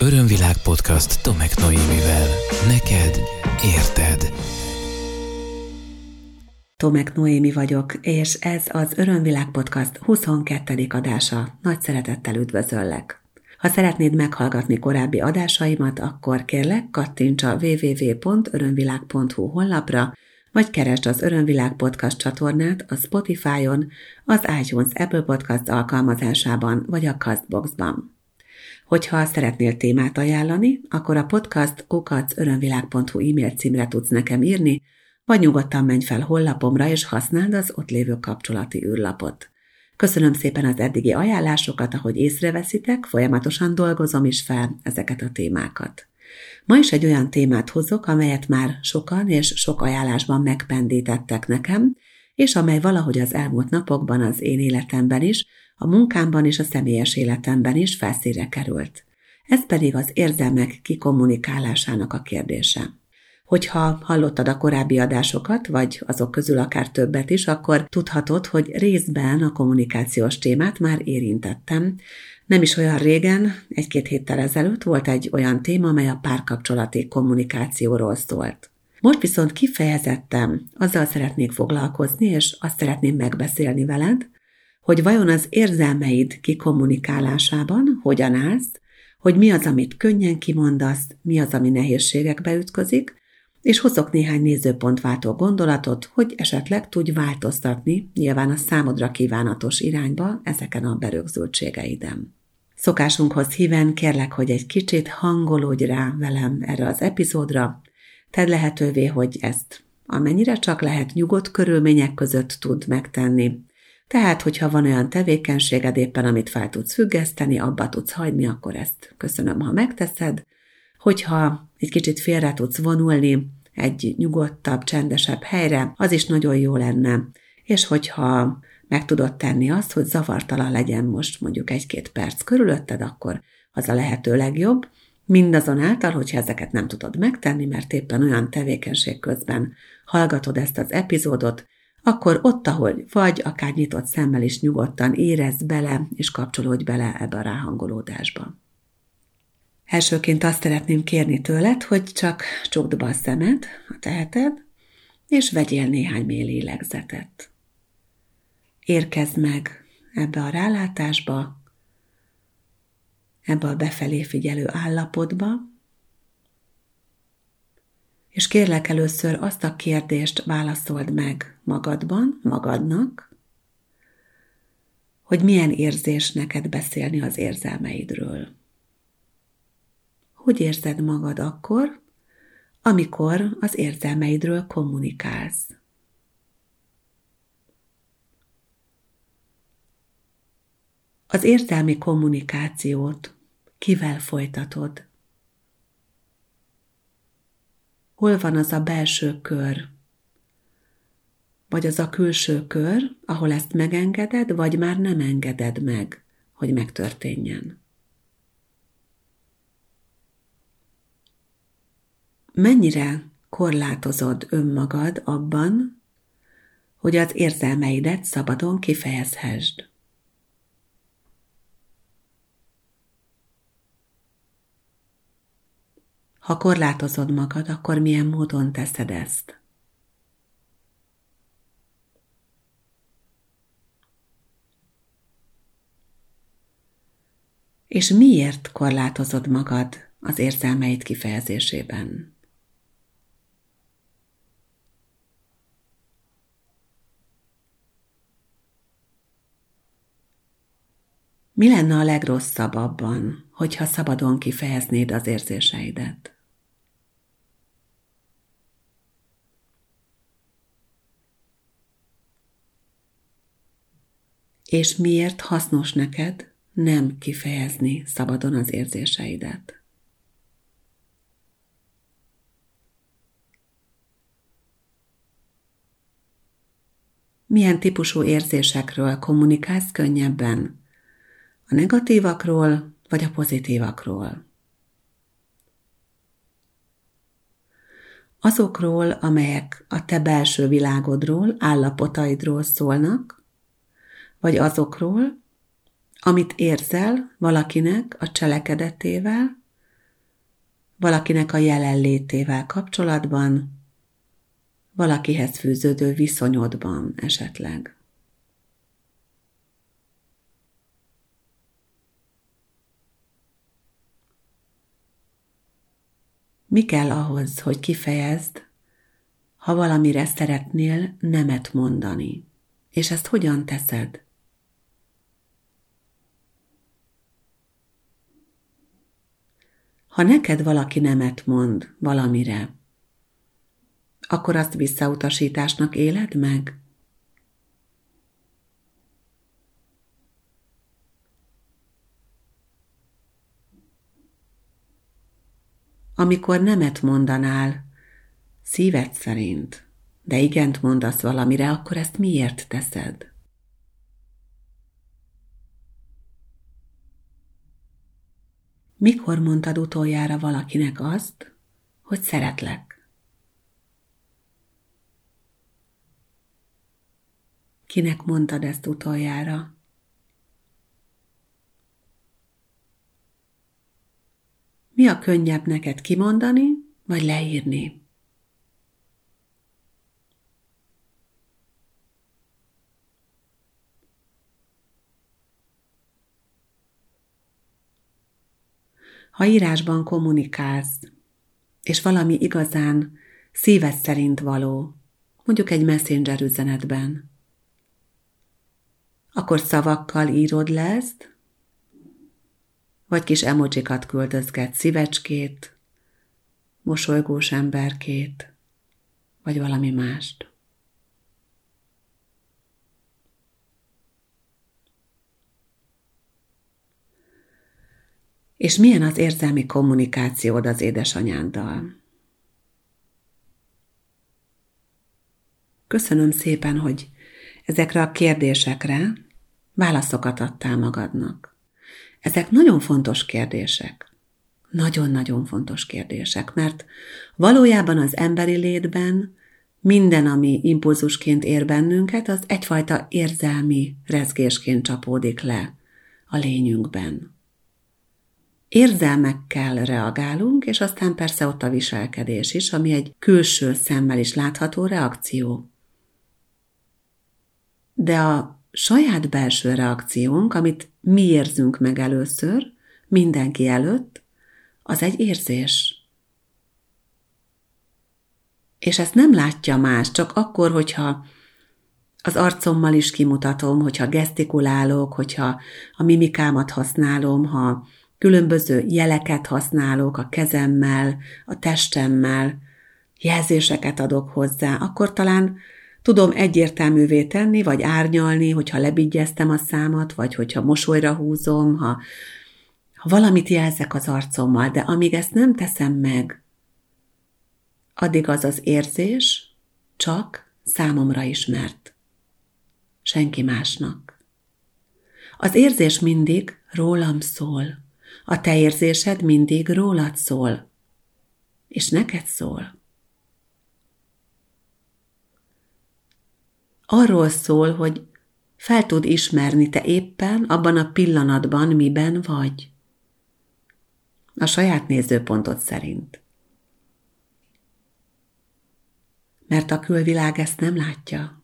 Örömvilág podcast Tomek Noémivel. Neked érted. Tomek Noémi vagyok, és ez az Örömvilág podcast 22. adása. Nagy szeretettel üdvözöllek. Ha szeretnéd meghallgatni korábbi adásaimat, akkor kérlek kattints a www.örömvilág.hu honlapra, vagy keresd az Örömvilág podcast csatornát a Spotify-on, az iTunes Apple Podcast alkalmazásában, vagy a Castboxban. Hogyha szeretnél témát ajánlani, akkor a podcast kukacörömvilág.hu e-mail címre tudsz nekem írni, vagy nyugodtan menj fel hollapomra és használd az ott lévő kapcsolati űrlapot. Köszönöm szépen az eddigi ajánlásokat, ahogy észreveszitek, folyamatosan dolgozom is fel ezeket a témákat. Ma is egy olyan témát hozok, amelyet már sokan és sok ajánlásban megpendítettek nekem, és amely valahogy az elmúlt napokban az én életemben is, a munkámban és a személyes életemben is felszíre került. Ez pedig az érzelmek kikommunikálásának a kérdése. Hogyha hallottad a korábbi adásokat, vagy azok közül akár többet is, akkor tudhatod, hogy részben a kommunikációs témát már érintettem. Nem is olyan régen, egy-két héttel ezelőtt volt egy olyan téma, amely a párkapcsolati kommunikációról szólt. Most viszont kifejezettem azzal szeretnék foglalkozni, és azt szeretném megbeszélni veled, hogy vajon az érzelmeid kikommunikálásában hogyan állsz, hogy mi az, amit könnyen kimondasz, mi az, ami nehézségekbe ütközik, és hozok néhány nézőpontváltó gondolatot, hogy esetleg tudj változtatni nyilván a számodra kívánatos irányba ezeken a berögzültségeiden. Szokásunkhoz híven kérlek, hogy egy kicsit hangolódj rá velem erre az epizódra, tedd lehetővé, hogy ezt amennyire csak lehet nyugodt körülmények között tud megtenni, tehát, hogyha van olyan tevékenységed éppen, amit fel tudsz függeszteni, abba tudsz hagyni, akkor ezt köszönöm, ha megteszed. Hogyha egy kicsit félre tudsz vonulni egy nyugodtabb, csendesebb helyre, az is nagyon jó lenne. És hogyha meg tudod tenni azt, hogy zavartalan legyen most mondjuk egy-két perc körülötted, akkor az a lehető legjobb. Mindazonáltal, hogyha ezeket nem tudod megtenni, mert éppen olyan tevékenység közben hallgatod ezt az epizódot, akkor ott, ahol vagy, akár nyitott szemmel is nyugodtan érezd bele, és kapcsolódj bele ebbe a ráhangolódásba. Elsőként azt szeretném kérni tőled, hogy csak csukd be a szemed, ha teheted, és vegyél néhány mély lélegzetet. Érkezd meg ebbe a rálátásba, ebbe a befelé figyelő állapotba, és kérlek először azt a kérdést válaszold meg magadban, magadnak, hogy milyen érzés neked beszélni az érzelmeidről. Hogy érzed magad akkor, amikor az érzelmeidről kommunikálsz? Az érzelmi kommunikációt kivel folytatod? Hol van az a belső kör, vagy az a külső kör, ahol ezt megengeded, vagy már nem engeded meg, hogy megtörténjen. Mennyire korlátozod önmagad abban, hogy az érzelmeidet szabadon kifejezhessd? Ha korlátozod magad, akkor milyen módon teszed ezt? És miért korlátozod magad az érzelmeid kifejezésében? Mi lenne a legrosszabb abban, hogyha szabadon kifejeznéd az érzéseidet? És miért hasznos neked nem kifejezni szabadon az érzéseidet. Milyen típusú érzésekről kommunikálsz könnyebben? A negatívakról vagy a pozitívakról? Azokról, amelyek a te belső világodról, állapotaidról szólnak, vagy azokról, amit érzel valakinek a cselekedetével, valakinek a jelenlétével kapcsolatban, valakihez fűződő viszonyodban esetleg. Mi kell ahhoz, hogy kifejezd, ha valamire szeretnél nemet mondani, és ezt hogyan teszed? Ha neked valaki nemet mond valamire, akkor azt visszautasításnak éled meg? Amikor nemet mondanál, szíved szerint, de igent mondasz valamire, akkor ezt miért teszed? Mikor mondtad utoljára valakinek azt, hogy szeretlek? Kinek mondtad ezt utoljára? Mi a könnyebb neked kimondani, vagy leírni? Ha írásban kommunikálsz, és valami igazán szíved szerint való, mondjuk egy messenger üzenetben, akkor szavakkal írod le ezt, vagy kis emojikat küldözget, szívecskét, mosolygós emberkét, vagy valami mást. És milyen az érzelmi kommunikációd az édesanyáddal? Köszönöm szépen, hogy ezekre a kérdésekre válaszokat adtál magadnak. Ezek nagyon fontos kérdések. Nagyon-nagyon fontos kérdések, mert valójában az emberi létben minden, ami impulzusként ér bennünket, az egyfajta érzelmi rezgésként csapódik le a lényünkben. Érzelmekkel reagálunk, és aztán persze ott a viselkedés is, ami egy külső szemmel is látható reakció. De a saját belső reakciónk, amit mi érzünk meg először, mindenki előtt, az egy érzés. És ezt nem látja más, csak akkor, hogyha az arcommal is kimutatom, hogyha gesztikulálok, hogyha a mimikámat használom, ha különböző jeleket használok a kezemmel, a testemmel, jelzéseket adok hozzá, akkor talán tudom egyértelművé tenni, vagy árnyalni, hogyha lebigyeztem a számat, vagy hogyha mosolyra húzom, ha, ha valamit jelzek az arcommal, de amíg ezt nem teszem meg, addig az az érzés csak számomra ismert. Senki másnak. Az érzés mindig rólam szól. A te érzésed mindig rólad szól, és neked szól. Arról szól, hogy fel tud ismerni te éppen abban a pillanatban, miben vagy. A saját nézőpontod szerint. Mert a külvilág ezt nem látja.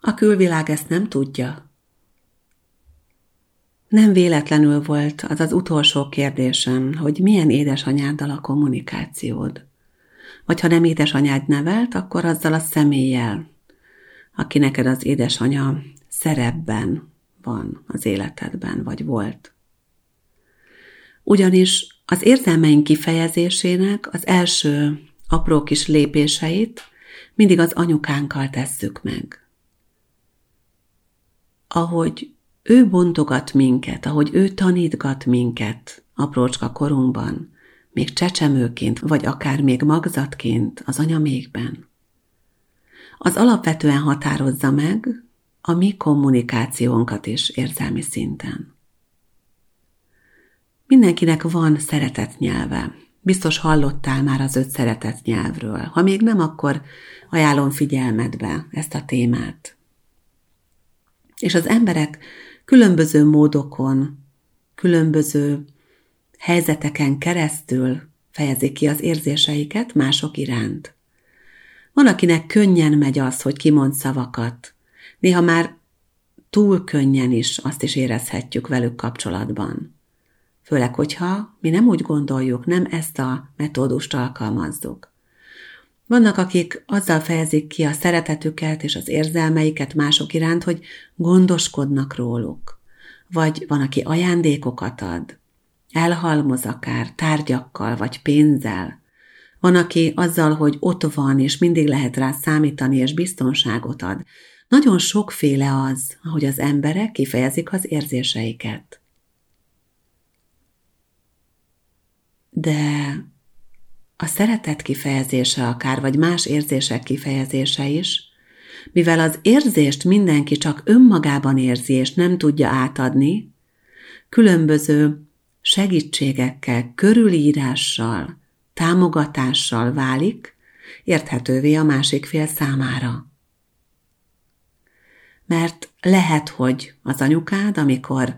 A külvilág ezt nem tudja. Nem véletlenül volt az az utolsó kérdésem, hogy milyen édesanyáddal a kommunikációd. Vagy ha nem édesanyád nevelt, akkor azzal a személlyel, aki neked az édesanya szerepben van az életedben, vagy volt. Ugyanis az érzelmeink kifejezésének az első apró kis lépéseit mindig az anyukánkkal tesszük meg. Ahogy ő bontogat minket, ahogy ő tanítgat minket aprócska korunkban, még csecsemőként, vagy akár még magzatként az anyamékben. Az alapvetően határozza meg a mi kommunikációnkat is érzelmi szinten. Mindenkinek van szeretett nyelve. Biztos hallottál már az öt szeretett nyelvről. Ha még nem, akkor ajánlom figyelmedbe ezt a témát. És az emberek különböző módokon, különböző helyzeteken keresztül fejezik ki az érzéseiket mások iránt. Van, akinek könnyen megy az, hogy kimond szavakat. Néha már túl könnyen is azt is érezhetjük velük kapcsolatban. Főleg, hogyha mi nem úgy gondoljuk, nem ezt a metódust alkalmazzuk. Vannak, akik azzal fejezik ki a szeretetüket és az érzelmeiket mások iránt, hogy gondoskodnak róluk. Vagy van, aki ajándékokat ad, elhalmoz akár tárgyakkal vagy pénzzel. Van, aki azzal, hogy ott van, és mindig lehet rá számítani, és biztonságot ad. Nagyon sokféle az, ahogy az emberek kifejezik az érzéseiket. De a szeretet kifejezése akár, vagy más érzések kifejezése is, mivel az érzést mindenki csak önmagában érzi és nem tudja átadni, különböző segítségekkel, körülírással, támogatással válik érthetővé a másik fél számára. Mert lehet, hogy az anyukád, amikor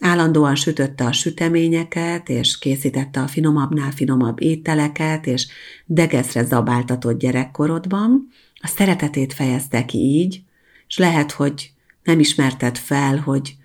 Állandóan sütötte a süteményeket, és készítette a finomabbnál finomabb ételeket, és degeszre zabáltatott gyerekkorodban, a szeretetét fejezte ki így, és lehet, hogy nem ismerted fel, hogy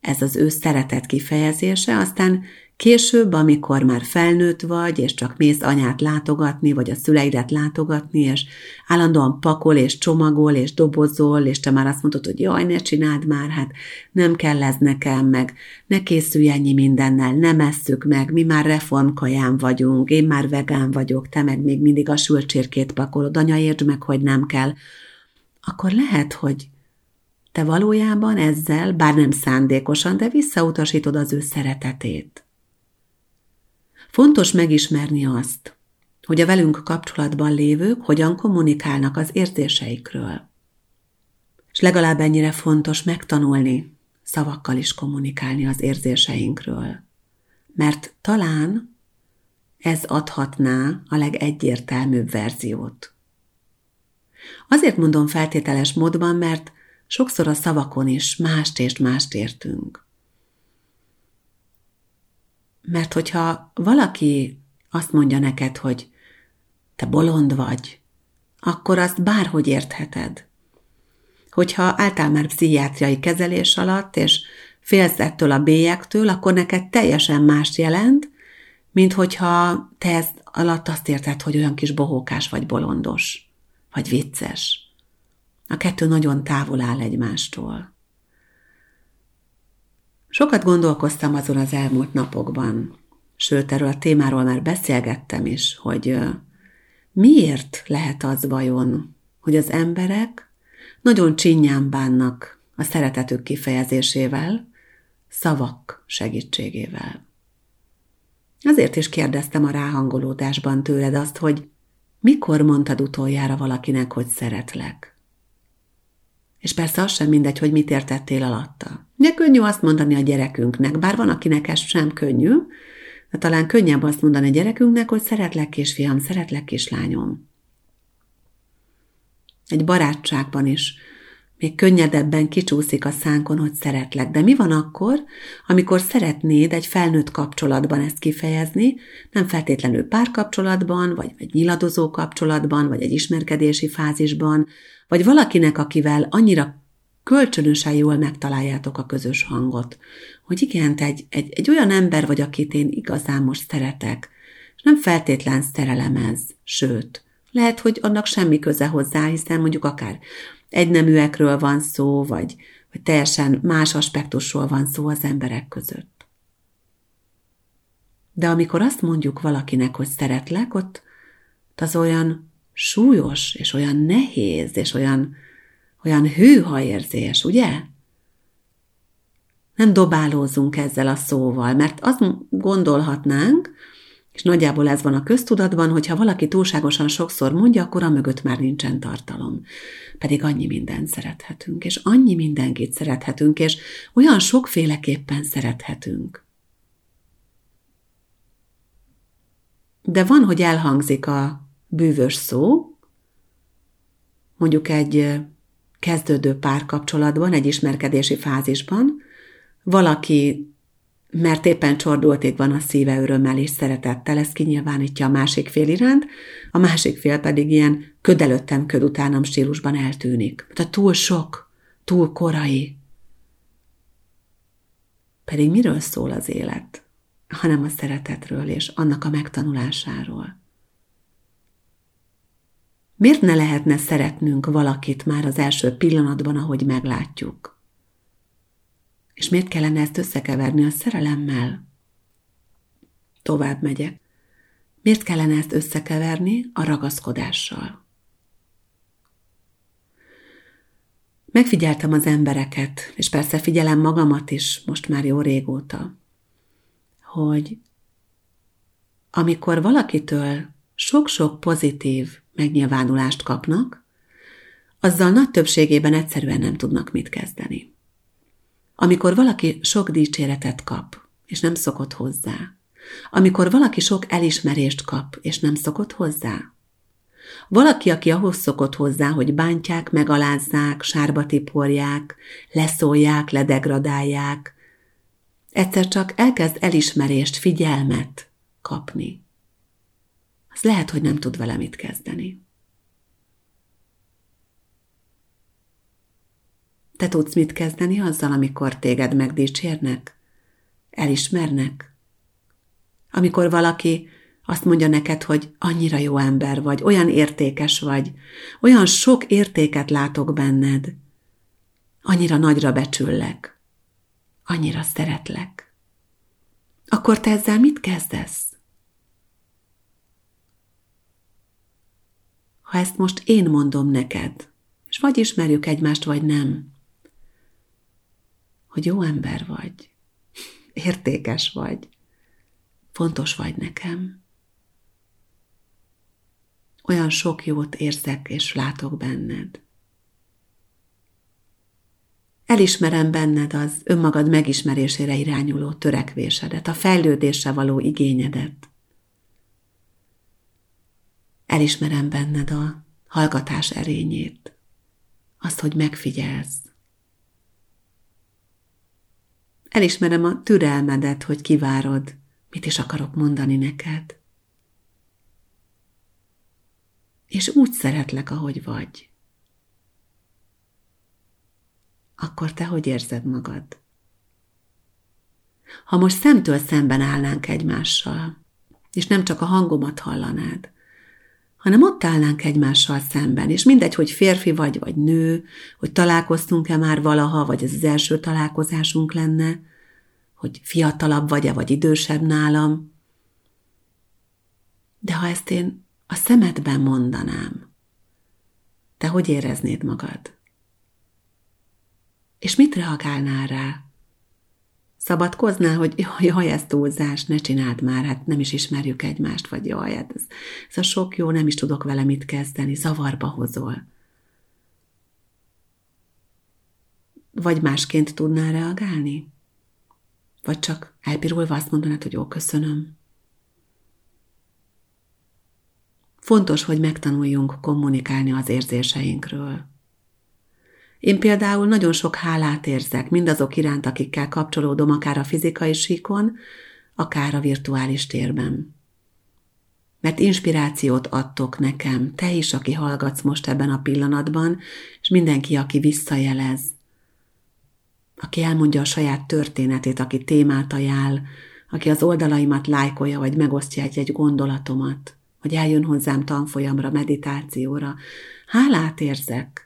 ez az ő szeretet kifejezése, aztán Később, amikor már felnőtt vagy, és csak mész anyát látogatni, vagy a szüleidet látogatni, és állandóan pakol, és csomagol, és dobozol, és te már azt mondod, hogy jaj, ne csináld már, hát nem kell ez nekem, meg ne készülj ennyi mindennel, nem esszük meg, mi már reformkaján vagyunk, én már vegán vagyok, te meg még mindig a sülcsérkét pakolod, anya értsd meg, hogy nem kell. Akkor lehet, hogy te valójában ezzel, bár nem szándékosan, de visszautasítod az ő szeretetét. Fontos megismerni azt, hogy a velünk kapcsolatban lévők hogyan kommunikálnak az érzéseikről. És legalább ennyire fontos megtanulni szavakkal is kommunikálni az érzéseinkről. Mert talán ez adhatná a legegyértelműbb verziót. Azért mondom feltételes módban, mert sokszor a szavakon is mást és mást értünk. Mert hogyha valaki azt mondja neked, hogy te bolond vagy, akkor azt bárhogy értheted. Hogyha álltál már pszichiátriai kezelés alatt, és félsz ettől a bélyektől, akkor neked teljesen mást jelent, mint hogyha te ezt alatt azt érted, hogy olyan kis bohókás vagy bolondos, vagy vicces. A kettő nagyon távol áll egymástól. Sokat gondolkoztam azon az elmúlt napokban, sőt, erről a témáról már beszélgettem is, hogy miért lehet az vajon, hogy az emberek nagyon csinyán bánnak a szeretetük kifejezésével, szavak segítségével. Azért is kérdeztem a ráhangolódásban tőled azt, hogy mikor mondtad utoljára valakinek, hogy szeretlek? És persze az sem mindegy, hogy mit értettél alatta. De könnyű azt mondani a gyerekünknek, bár van, akinek ez sem könnyű, de talán könnyebb azt mondani a gyerekünknek, hogy szeretlek kisfiam, szeretlek kislányom. Egy barátságban is még könnyedebben kicsúszik a szánkon, hogy szeretlek. De mi van akkor, amikor szeretnéd egy felnőtt kapcsolatban ezt kifejezni, nem feltétlenül párkapcsolatban, vagy egy nyiladozó kapcsolatban, vagy egy ismerkedési fázisban, vagy valakinek, akivel annyira kölcsönösen jól megtaláljátok a közös hangot, hogy igen, te egy, egy, egy olyan ember vagy, akit én igazán most szeretek, és nem feltétlen szerelem ez, sőt, lehet, hogy annak semmi köze hozzá, hiszen mondjuk akár egyneműekről van szó, vagy, vagy teljesen más aspektusról van szó az emberek között. De amikor azt mondjuk valakinek, hogy szeretlek, ott az olyan súlyos, és olyan nehéz, és olyan, olyan hűha érzés, ugye? Nem dobálózunk ezzel a szóval, mert azt gondolhatnánk, és nagyjából ez van a köztudatban, hogy ha valaki túlságosan sokszor mondja, akkor a mögött már nincsen tartalom. Pedig annyi mindent szerethetünk, és annyi mindenkit szerethetünk, és olyan sokféleképpen szerethetünk. De van, hogy elhangzik a bűvös szó, mondjuk egy kezdődő párkapcsolatban, egy ismerkedési fázisban, valaki mert éppen csordulték van a szíve örömmel és szeretettel, ez kinyilvánítja a másik fél iránt, a másik fél pedig ilyen ködelöttem köd utánam stílusban eltűnik. Tehát túl sok, túl korai. Pedig miről szól az élet? Hanem a szeretetről és annak a megtanulásáról. Miért ne lehetne szeretnünk valakit már az első pillanatban, ahogy meglátjuk? És miért kellene ezt összekeverni a szerelemmel? Tovább megyek. Miért kellene ezt összekeverni a ragaszkodással? Megfigyeltem az embereket, és persze figyelem magamat is most már jó régóta, hogy amikor valakitől sok-sok pozitív megnyilvánulást kapnak, azzal nagy többségében egyszerűen nem tudnak mit kezdeni. Amikor valaki sok dicséretet kap, és nem szokott hozzá, amikor valaki sok elismerést kap, és nem szokott hozzá, valaki, aki ahhoz szokott hozzá, hogy bántják, megalázzák, sárba tiporják, leszólják, ledegradálják, egyszer csak elkezd elismerést, figyelmet kapni. Az lehet, hogy nem tud vele mit kezdeni. Te tudsz mit kezdeni azzal, amikor téged megdicsérnek? Elismernek? Amikor valaki azt mondja neked, hogy annyira jó ember vagy, olyan értékes vagy, olyan sok értéket látok benned, annyira nagyra becsüllek, annyira szeretlek. Akkor te ezzel mit kezdesz? ha ezt most én mondom neked, és vagy ismerjük egymást, vagy nem, hogy jó ember vagy, értékes vagy, fontos vagy nekem. Olyan sok jót érzek és látok benned. Elismerem benned az önmagad megismerésére irányuló törekvésedet, a fejlődésre való igényedet. Elismerem benned a hallgatás erényét, azt, hogy megfigyelsz. Elismerem a türelmedet, hogy kivárod, mit is akarok mondani neked. És úgy szeretlek, ahogy vagy. Akkor te hogy érzed magad? Ha most szemtől szemben állnánk egymással, és nem csak a hangomat hallanád, hanem ott állnánk egymással szemben, és mindegy, hogy férfi vagy, vagy nő, hogy találkoztunk-e már valaha, vagy ez az első találkozásunk lenne, hogy fiatalabb vagy-e, vagy idősebb nálam. De ha ezt én a szemedben mondanám, te hogy éreznéd magad? És mit reagálnál rá? Szabadkoznál, hogy jaj, ez túlzás, ne csináld már, hát nem is ismerjük egymást, vagy jaj, hát ez, ez a sok jó, nem is tudok vele mit kezdeni, zavarba hozol. Vagy másként tudnál reagálni? Vagy csak elpirulva azt mondanád, hogy jó, köszönöm. Fontos, hogy megtanuljunk kommunikálni az érzéseinkről. Én például nagyon sok hálát érzek mindazok iránt, akikkel kapcsolódom, akár a fizikai síkon, akár a virtuális térben. Mert inspirációt adtok nekem, te is, aki hallgatsz most ebben a pillanatban, és mindenki, aki visszajelez, aki elmondja a saját történetét, aki témát ajánl, aki az oldalaimat lájkolja, vagy megosztja egy-egy gondolatomat, vagy eljön hozzám tanfolyamra, meditációra. Hálát érzek,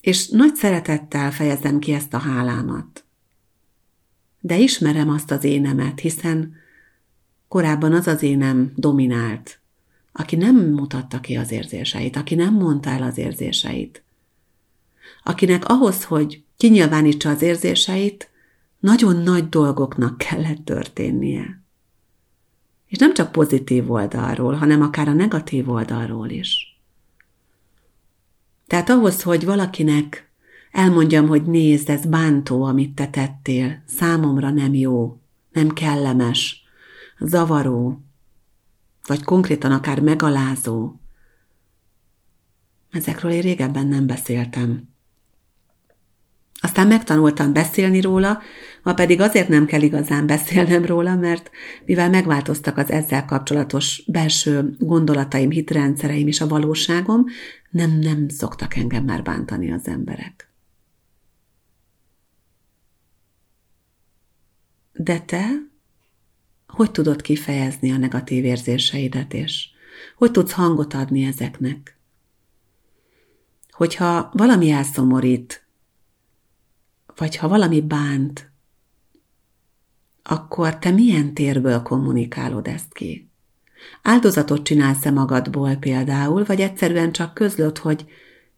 és nagy szeretettel fejezem ki ezt a hálámat. De ismerem azt az énemet, hiszen korábban az az énem dominált, aki nem mutatta ki az érzéseit, aki nem mondta el az érzéseit, akinek ahhoz, hogy kinyilvánítsa az érzéseit, nagyon nagy dolgoknak kellett történnie. És nem csak pozitív oldalról, hanem akár a negatív oldalról is. Tehát ahhoz, hogy valakinek elmondjam, hogy nézd, ez bántó, amit te tettél, számomra nem jó, nem kellemes, zavaró, vagy konkrétan akár megalázó. Ezekről én régebben nem beszéltem. Aztán megtanultam beszélni róla, ma pedig azért nem kell igazán beszélnem róla, mert mivel megváltoztak az ezzel kapcsolatos belső gondolataim, hitrendszereim és a valóságom, nem, nem szoktak engem már bántani az emberek. De te hogy tudod kifejezni a negatív érzéseidet, és hogy tudsz hangot adni ezeknek? Hogyha valami elszomorít, vagy ha valami bánt, akkor te milyen térből kommunikálod ezt ki? Áldozatot csinálsz-e magadból például, vagy egyszerűen csak közlöd, hogy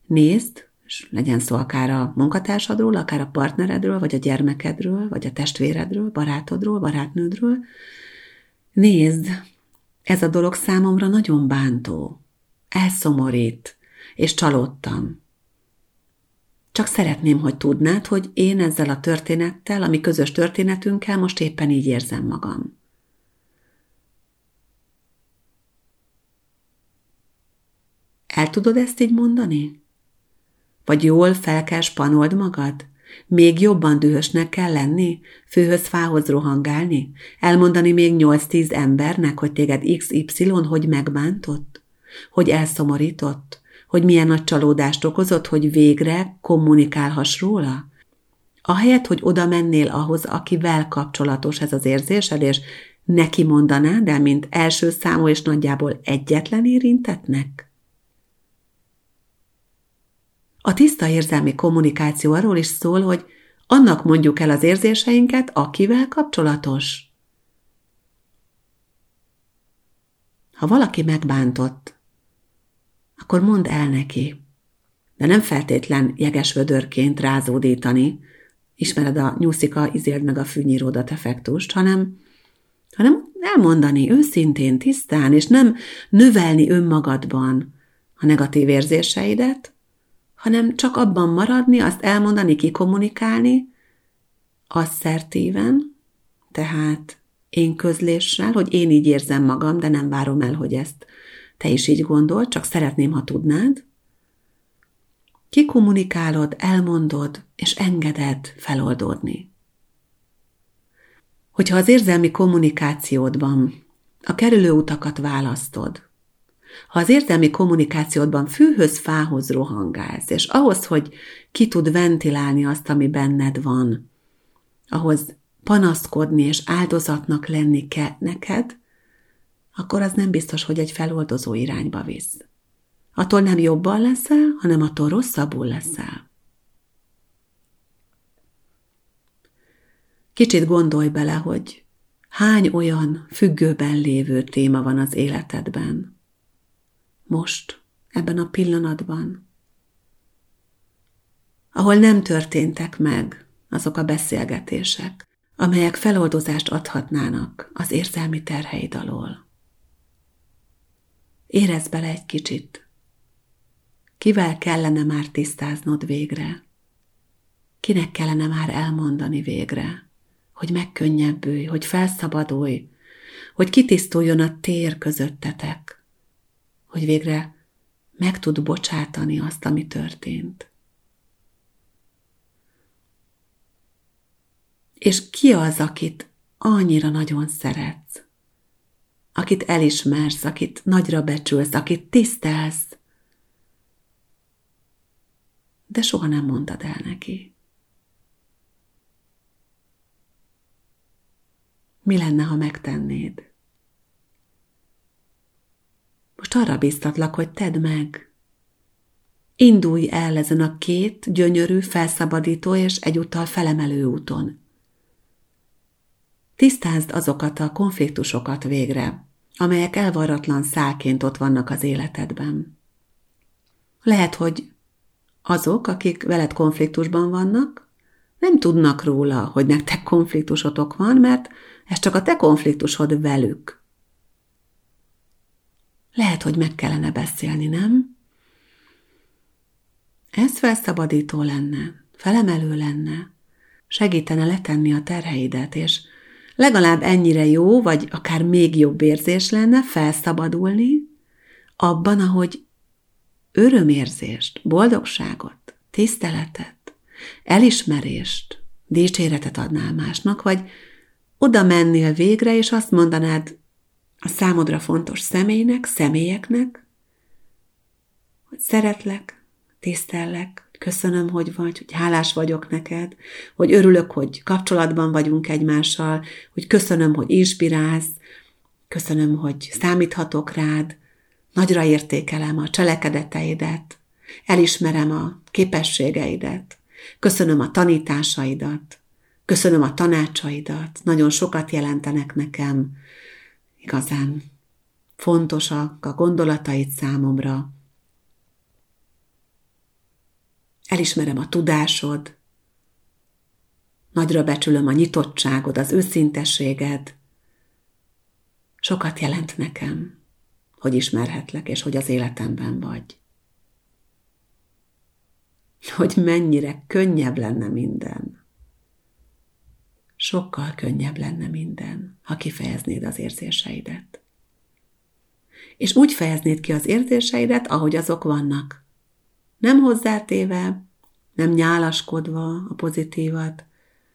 nézd, és legyen szó akár a munkatársadról, akár a partneredről, vagy a gyermekedről, vagy a testvéredről, barátodról, barátnődről. Nézd, ez a dolog számomra nagyon bántó, elszomorít, és csalódtam. Csak szeretném, hogy tudnád, hogy én ezzel a történettel, ami közös történetünkkel most éppen így érzem magam. El tudod ezt így mondani? Vagy jól fel kell spanold magad? Még jobban dühösnek kell lenni? Főhöz fához rohangálni? Elmondani még 8-10 embernek, hogy téged XY hogy megbántott? Hogy elszomorított? Hogy milyen nagy csalódást okozott, hogy végre kommunikálhass róla? Ahelyett, hogy oda mennél ahhoz, akivel kapcsolatos ez az érzésed, és neki mondanád el, mint első számú és nagyjából egyetlen érintetnek? A tiszta érzelmi kommunikáció arról is szól, hogy annak mondjuk el az érzéseinket, akivel kapcsolatos. Ha valaki megbántott, akkor mondd el neki. De nem feltétlen jegesvödörként rázódítani, ismered a nyúszika, izéld meg a fűnyíródat effektust, hanem, hanem elmondani őszintén, tisztán, és nem növelni önmagadban a negatív érzéseidet, hanem csak abban maradni, azt elmondani, kikommunikálni, asszertíven, tehát én közléssel, hogy én így érzem magam, de nem várom el, hogy ezt te is így gondol, csak szeretném, ha tudnád. Kikommunikálod, elmondod, és engeded feloldódni. Hogyha az érzelmi kommunikációdban a kerülőutakat választod, ha az érzelmi kommunikációdban fűhöz, fához rohangálsz, és ahhoz, hogy ki tud ventilálni azt, ami benned van, ahhoz panaszkodni és áldozatnak lenni kell neked, akkor az nem biztos, hogy egy feloldozó irányba visz. Attól nem jobban leszel, hanem attól rosszabbul leszel. Kicsit gondolj bele, hogy hány olyan függőben lévő téma van az életedben, most, ebben a pillanatban, ahol nem történtek meg azok a beszélgetések, amelyek feloldozást adhatnának az érzelmi terheid alól. Érezd bele egy kicsit. Kivel kellene már tisztáznod végre? Kinek kellene már elmondani végre, hogy megkönnyebbülj, hogy felszabadulj, hogy kitisztuljon a tér közöttetek, hogy végre meg tud bocsátani azt, ami történt. És ki az, akit annyira nagyon szeretsz, akit elismersz, akit nagyra becsülsz, akit tisztelsz, de soha nem mondtad el neki. Mi lenne, ha megtennéd? Most arra biztatlak, hogy tedd meg. Indulj el ezen a két gyönyörű, felszabadító és egyúttal felemelő úton. Tisztázd azokat a konfliktusokat végre, amelyek elvarratlan szálként ott vannak az életedben. Lehet, hogy azok, akik veled konfliktusban vannak, nem tudnak róla, hogy nektek konfliktusotok van, mert ez csak a te konfliktusod velük. Lehet, hogy meg kellene beszélni, nem? Ez felszabadító lenne, felemelő lenne, segítene letenni a terheidet, és legalább ennyire jó, vagy akár még jobb érzés lenne felszabadulni abban, ahogy örömérzést, boldogságot, tiszteletet, elismerést, dicséretet adnál másnak, vagy oda mennél végre, és azt mondanád a számodra fontos személynek, személyeknek, hogy szeretlek, tisztellek, köszönöm, hogy vagy, hogy hálás vagyok neked, hogy örülök, hogy kapcsolatban vagyunk egymással, hogy köszönöm, hogy inspirálsz, köszönöm, hogy számíthatok rád, nagyra értékelem a cselekedeteidet, elismerem a képességeidet, köszönöm a tanításaidat, köszönöm a tanácsaidat, nagyon sokat jelentenek nekem, igazán fontosak a gondolataid számomra, Elismerem a tudásod, nagyra becsülöm a nyitottságod, az őszintességed. Sokat jelent nekem, hogy ismerhetlek, és hogy az életemben vagy. Hogy mennyire könnyebb lenne minden. Sokkal könnyebb lenne minden, ha kifejeznéd az érzéseidet. És úgy fejeznéd ki az érzéseidet, ahogy azok vannak nem hozzátéve, nem nyálaskodva a pozitívat,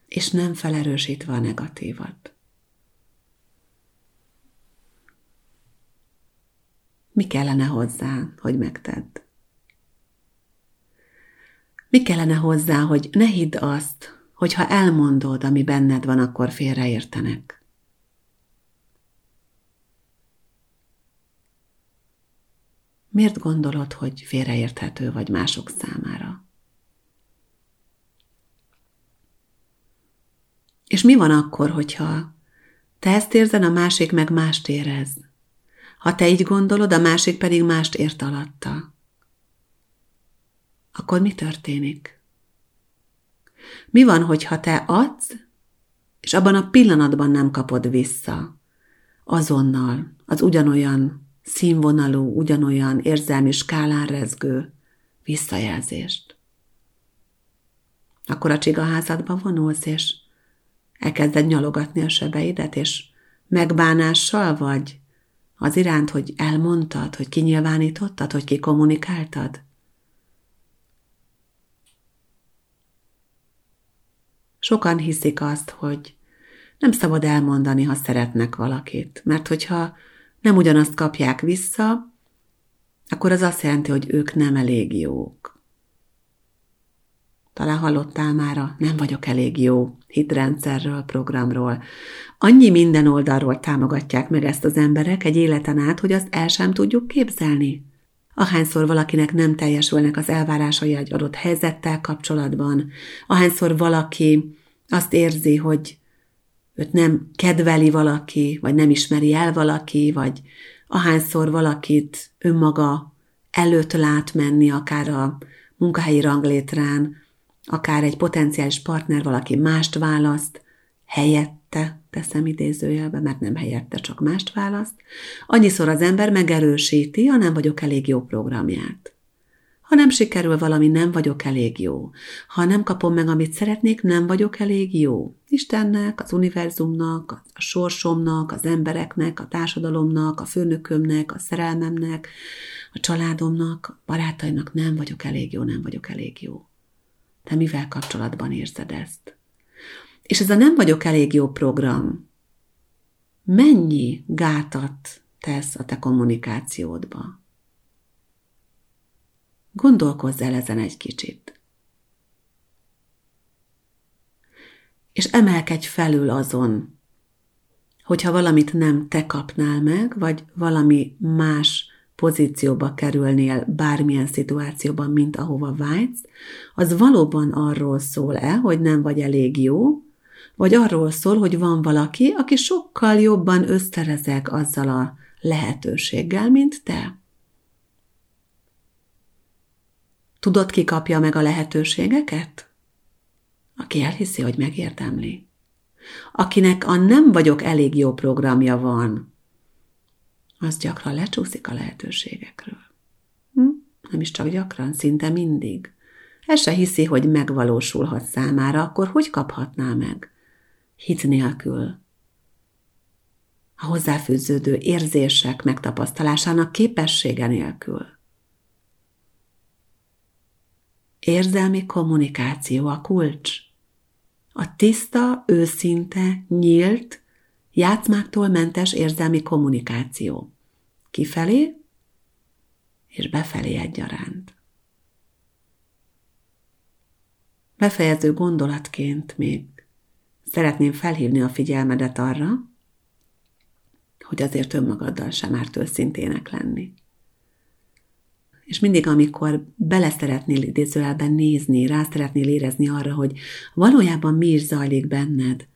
és nem felerősítve a negatívat. Mi kellene hozzá, hogy megtedd? Mi kellene hozzá, hogy ne hidd azt, hogy ha elmondod, ami benned van, akkor félreértenek? Miért gondolod, hogy félreérthető vagy mások számára? És mi van akkor, hogyha te ezt érzed, a másik meg mást érez? Ha te így gondolod, a másik pedig mást ért alatta. Akkor mi történik? Mi van, hogyha te adsz, és abban a pillanatban nem kapod vissza, azonnal, az ugyanolyan színvonalú, ugyanolyan érzelmi skálán rezgő visszajelzést. Akkor a csigaházadba vonulsz, és elkezded nyalogatni a sebeidet, és megbánással vagy az iránt, hogy elmondtad, hogy kinyilvánítottad, hogy kikommunikáltad? Sokan hiszik azt, hogy nem szabad elmondani, ha szeretnek valakit, mert hogyha nem ugyanazt kapják vissza, akkor az azt jelenti, hogy ők nem elég jók. Talán hallottál már nem vagyok elég jó hitrendszerről, programról. Annyi minden oldalról támogatják meg ezt az emberek egy életen át, hogy azt el sem tudjuk képzelni. Ahányszor valakinek nem teljesülnek az elvárásai egy adott helyzettel kapcsolatban, ahányszor valaki azt érzi, hogy őt nem kedveli valaki, vagy nem ismeri el valaki, vagy ahányszor valakit önmaga előtt lát menni, akár a munkahelyi ranglétrán, akár egy potenciális partner valaki mást választ, helyette, teszem idézőjelbe, mert nem helyette, csak mást választ, annyiszor az ember megerősíti a nem vagyok elég jó programját. Ha nem sikerül valami, nem vagyok elég jó. Ha nem kapom meg, amit szeretnék, nem vagyok elég jó. Istennek, az univerzumnak, a sorsomnak, az embereknek, a társadalomnak, a főnökömnek, a szerelmemnek, a családomnak, a barátaimnak nem vagyok elég jó, nem vagyok elég jó. Te mivel kapcsolatban érzed ezt? És ez a nem vagyok elég jó program mennyi gátat tesz a te kommunikációdba? Gondolkozz el ezen egy kicsit. És emelkedj felül azon, hogyha valamit nem te kapnál meg, vagy valami más pozícióba kerülnél bármilyen szituációban, mint ahova vágysz, az valóban arról szól-e, hogy nem vagy elég jó, vagy arról szól, hogy van valaki, aki sokkal jobban összerezeg azzal a lehetőséggel, mint te. Tudod, ki kapja meg a lehetőségeket? Aki elhiszi, hogy megérdemli. Akinek a nem vagyok elég jó programja van, az gyakran lecsúszik a lehetőségekről. Hm? Nem is csak gyakran, szinte mindig. El se hiszi, hogy megvalósulhat számára, akkor hogy kaphatná meg? Hit nélkül. A hozzáfűződő érzések megtapasztalásának képessége nélkül. Érzelmi kommunikáció a kulcs. A tiszta, őszinte, nyílt, játszmáktól mentes érzelmi kommunikáció. Kifelé és befelé egyaránt. Befejező gondolatként még szeretném felhívni a figyelmedet arra, hogy azért önmagaddal sem árt őszintének lenni. És mindig, amikor bele szeretnél idézőjelben nézni, rá szeretnél érezni arra, hogy valójában mi is zajlik benned,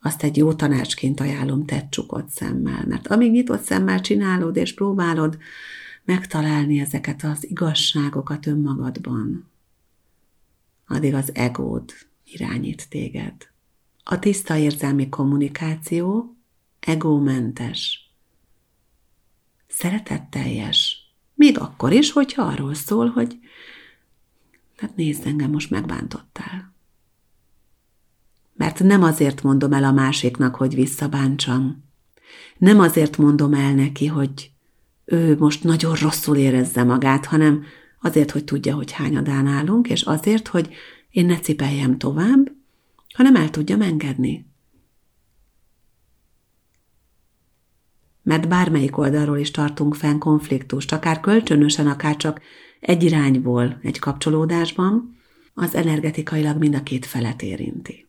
azt egy jó tanácsként ajánlom, tett csukott szemmel. Mert amíg nyitott szemmel csinálod és próbálod megtalálni ezeket az igazságokat önmagadban, addig az egód irányít téged. A tiszta érzelmi kommunikáció egómentes, szeretetteljes, még akkor is, hogyha arról szól, hogy hát nézd engem, most megbántottál. Mert nem azért mondom el a másiknak, hogy visszabántsam. Nem azért mondom el neki, hogy ő most nagyon rosszul érezze magát, hanem azért, hogy tudja, hogy hányadán állunk, és azért, hogy én ne cipeljem tovább, hanem el tudjam engedni. Mert bármelyik oldalról is tartunk fenn konfliktust, akár kölcsönösen, akár csak egy irányból egy kapcsolódásban, az energetikailag mind a két felet érinti.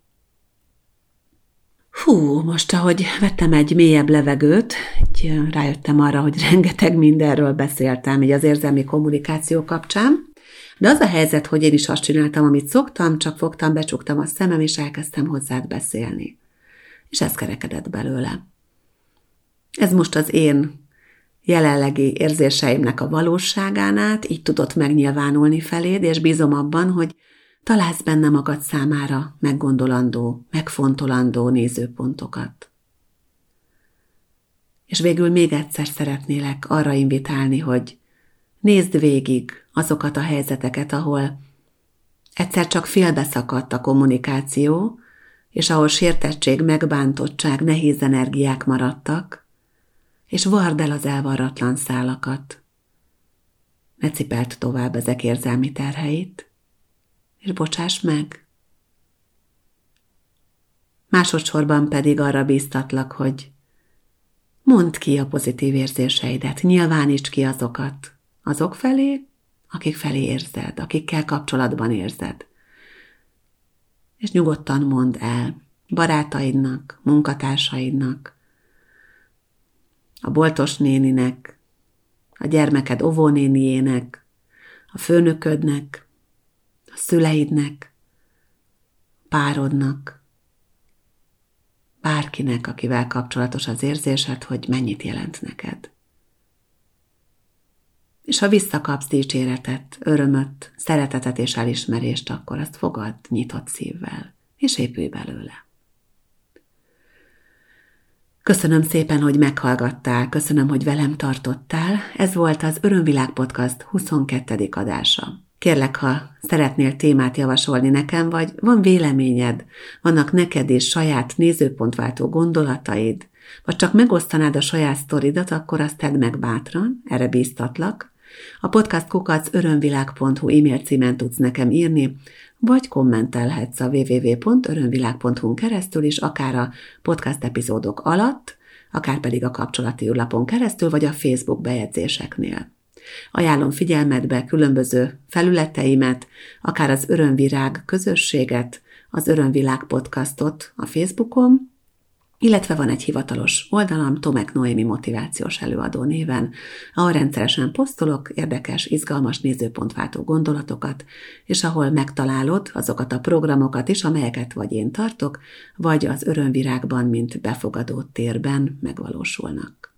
Hú, most ahogy vettem egy mélyebb levegőt, így rájöttem arra, hogy rengeteg mindenről beszéltem, így az érzelmi kommunikáció kapcsán, de az a helyzet, hogy én is azt csináltam, amit szoktam, csak fogtam, becsuktam a szemem, és elkezdtem hozzád beszélni. És ez kerekedett belőle. Ez most az én jelenlegi érzéseimnek a valóságán át így tudott megnyilvánulni feléd, és bízom abban, hogy találsz benne magad számára meggondolandó, megfontolandó nézőpontokat. És végül még egyszer szeretnélek arra invitálni, hogy nézd végig azokat a helyzeteket, ahol egyszer csak félbeszakadt a kommunikáció, és ahol sértettség, megbántottság, nehéz energiák maradtak, és vard el az elvarratlan szálakat. Ne cipelt tovább ezek érzelmi terheit, és bocsáss meg. Másodszorban pedig arra bíztatlak, hogy mondd ki a pozitív érzéseidet, nyilvánítsd ki azokat, azok felé, akik felé érzed, akikkel kapcsolatban érzed. És nyugodtan mondd el barátaidnak, munkatársaidnak, a boltos néninek, a gyermeked óvónéniének, a főnöködnek, a szüleidnek, párodnak, bárkinek, akivel kapcsolatos az érzésed, hogy mennyit jelent neked. És ha visszakapsz dicséretet, örömöt, szeretetet és elismerést, akkor azt fogad nyitott szívvel, és épülj belőle. Köszönöm szépen, hogy meghallgattál, köszönöm, hogy velem tartottál. Ez volt az Örömvilág Podcast 22. adása. Kérlek, ha szeretnél témát javasolni nekem, vagy van véleményed, vannak neked is saját nézőpontváltó gondolataid, vagy csak megosztanád a saját sztoridat, akkor azt tedd meg bátran, erre bíztatlak. A podcast kukac örömvilág.hu e-mail címen tudsz nekem írni, vagy kommentelhetsz a www.örömvilág.hu keresztül is, akár a podcast epizódok alatt, akár pedig a kapcsolati űrlapon keresztül, vagy a Facebook bejegyzéseknél. Ajánlom figyelmetbe különböző felületeimet, akár az Örömvirág közösséget, az Örömvilág podcastot a Facebookon, illetve van egy hivatalos oldalam, Tomek Noémi motivációs előadó néven, ahol rendszeresen posztolok érdekes, izgalmas nézőpontváltó gondolatokat, és ahol megtalálod azokat a programokat is, amelyeket vagy én tartok, vagy az örömvirágban, mint befogadó térben megvalósulnak.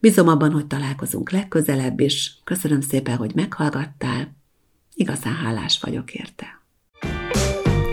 Bízom abban, hogy találkozunk legközelebb is. Köszönöm szépen, hogy meghallgattál. Igazán hálás vagyok érte.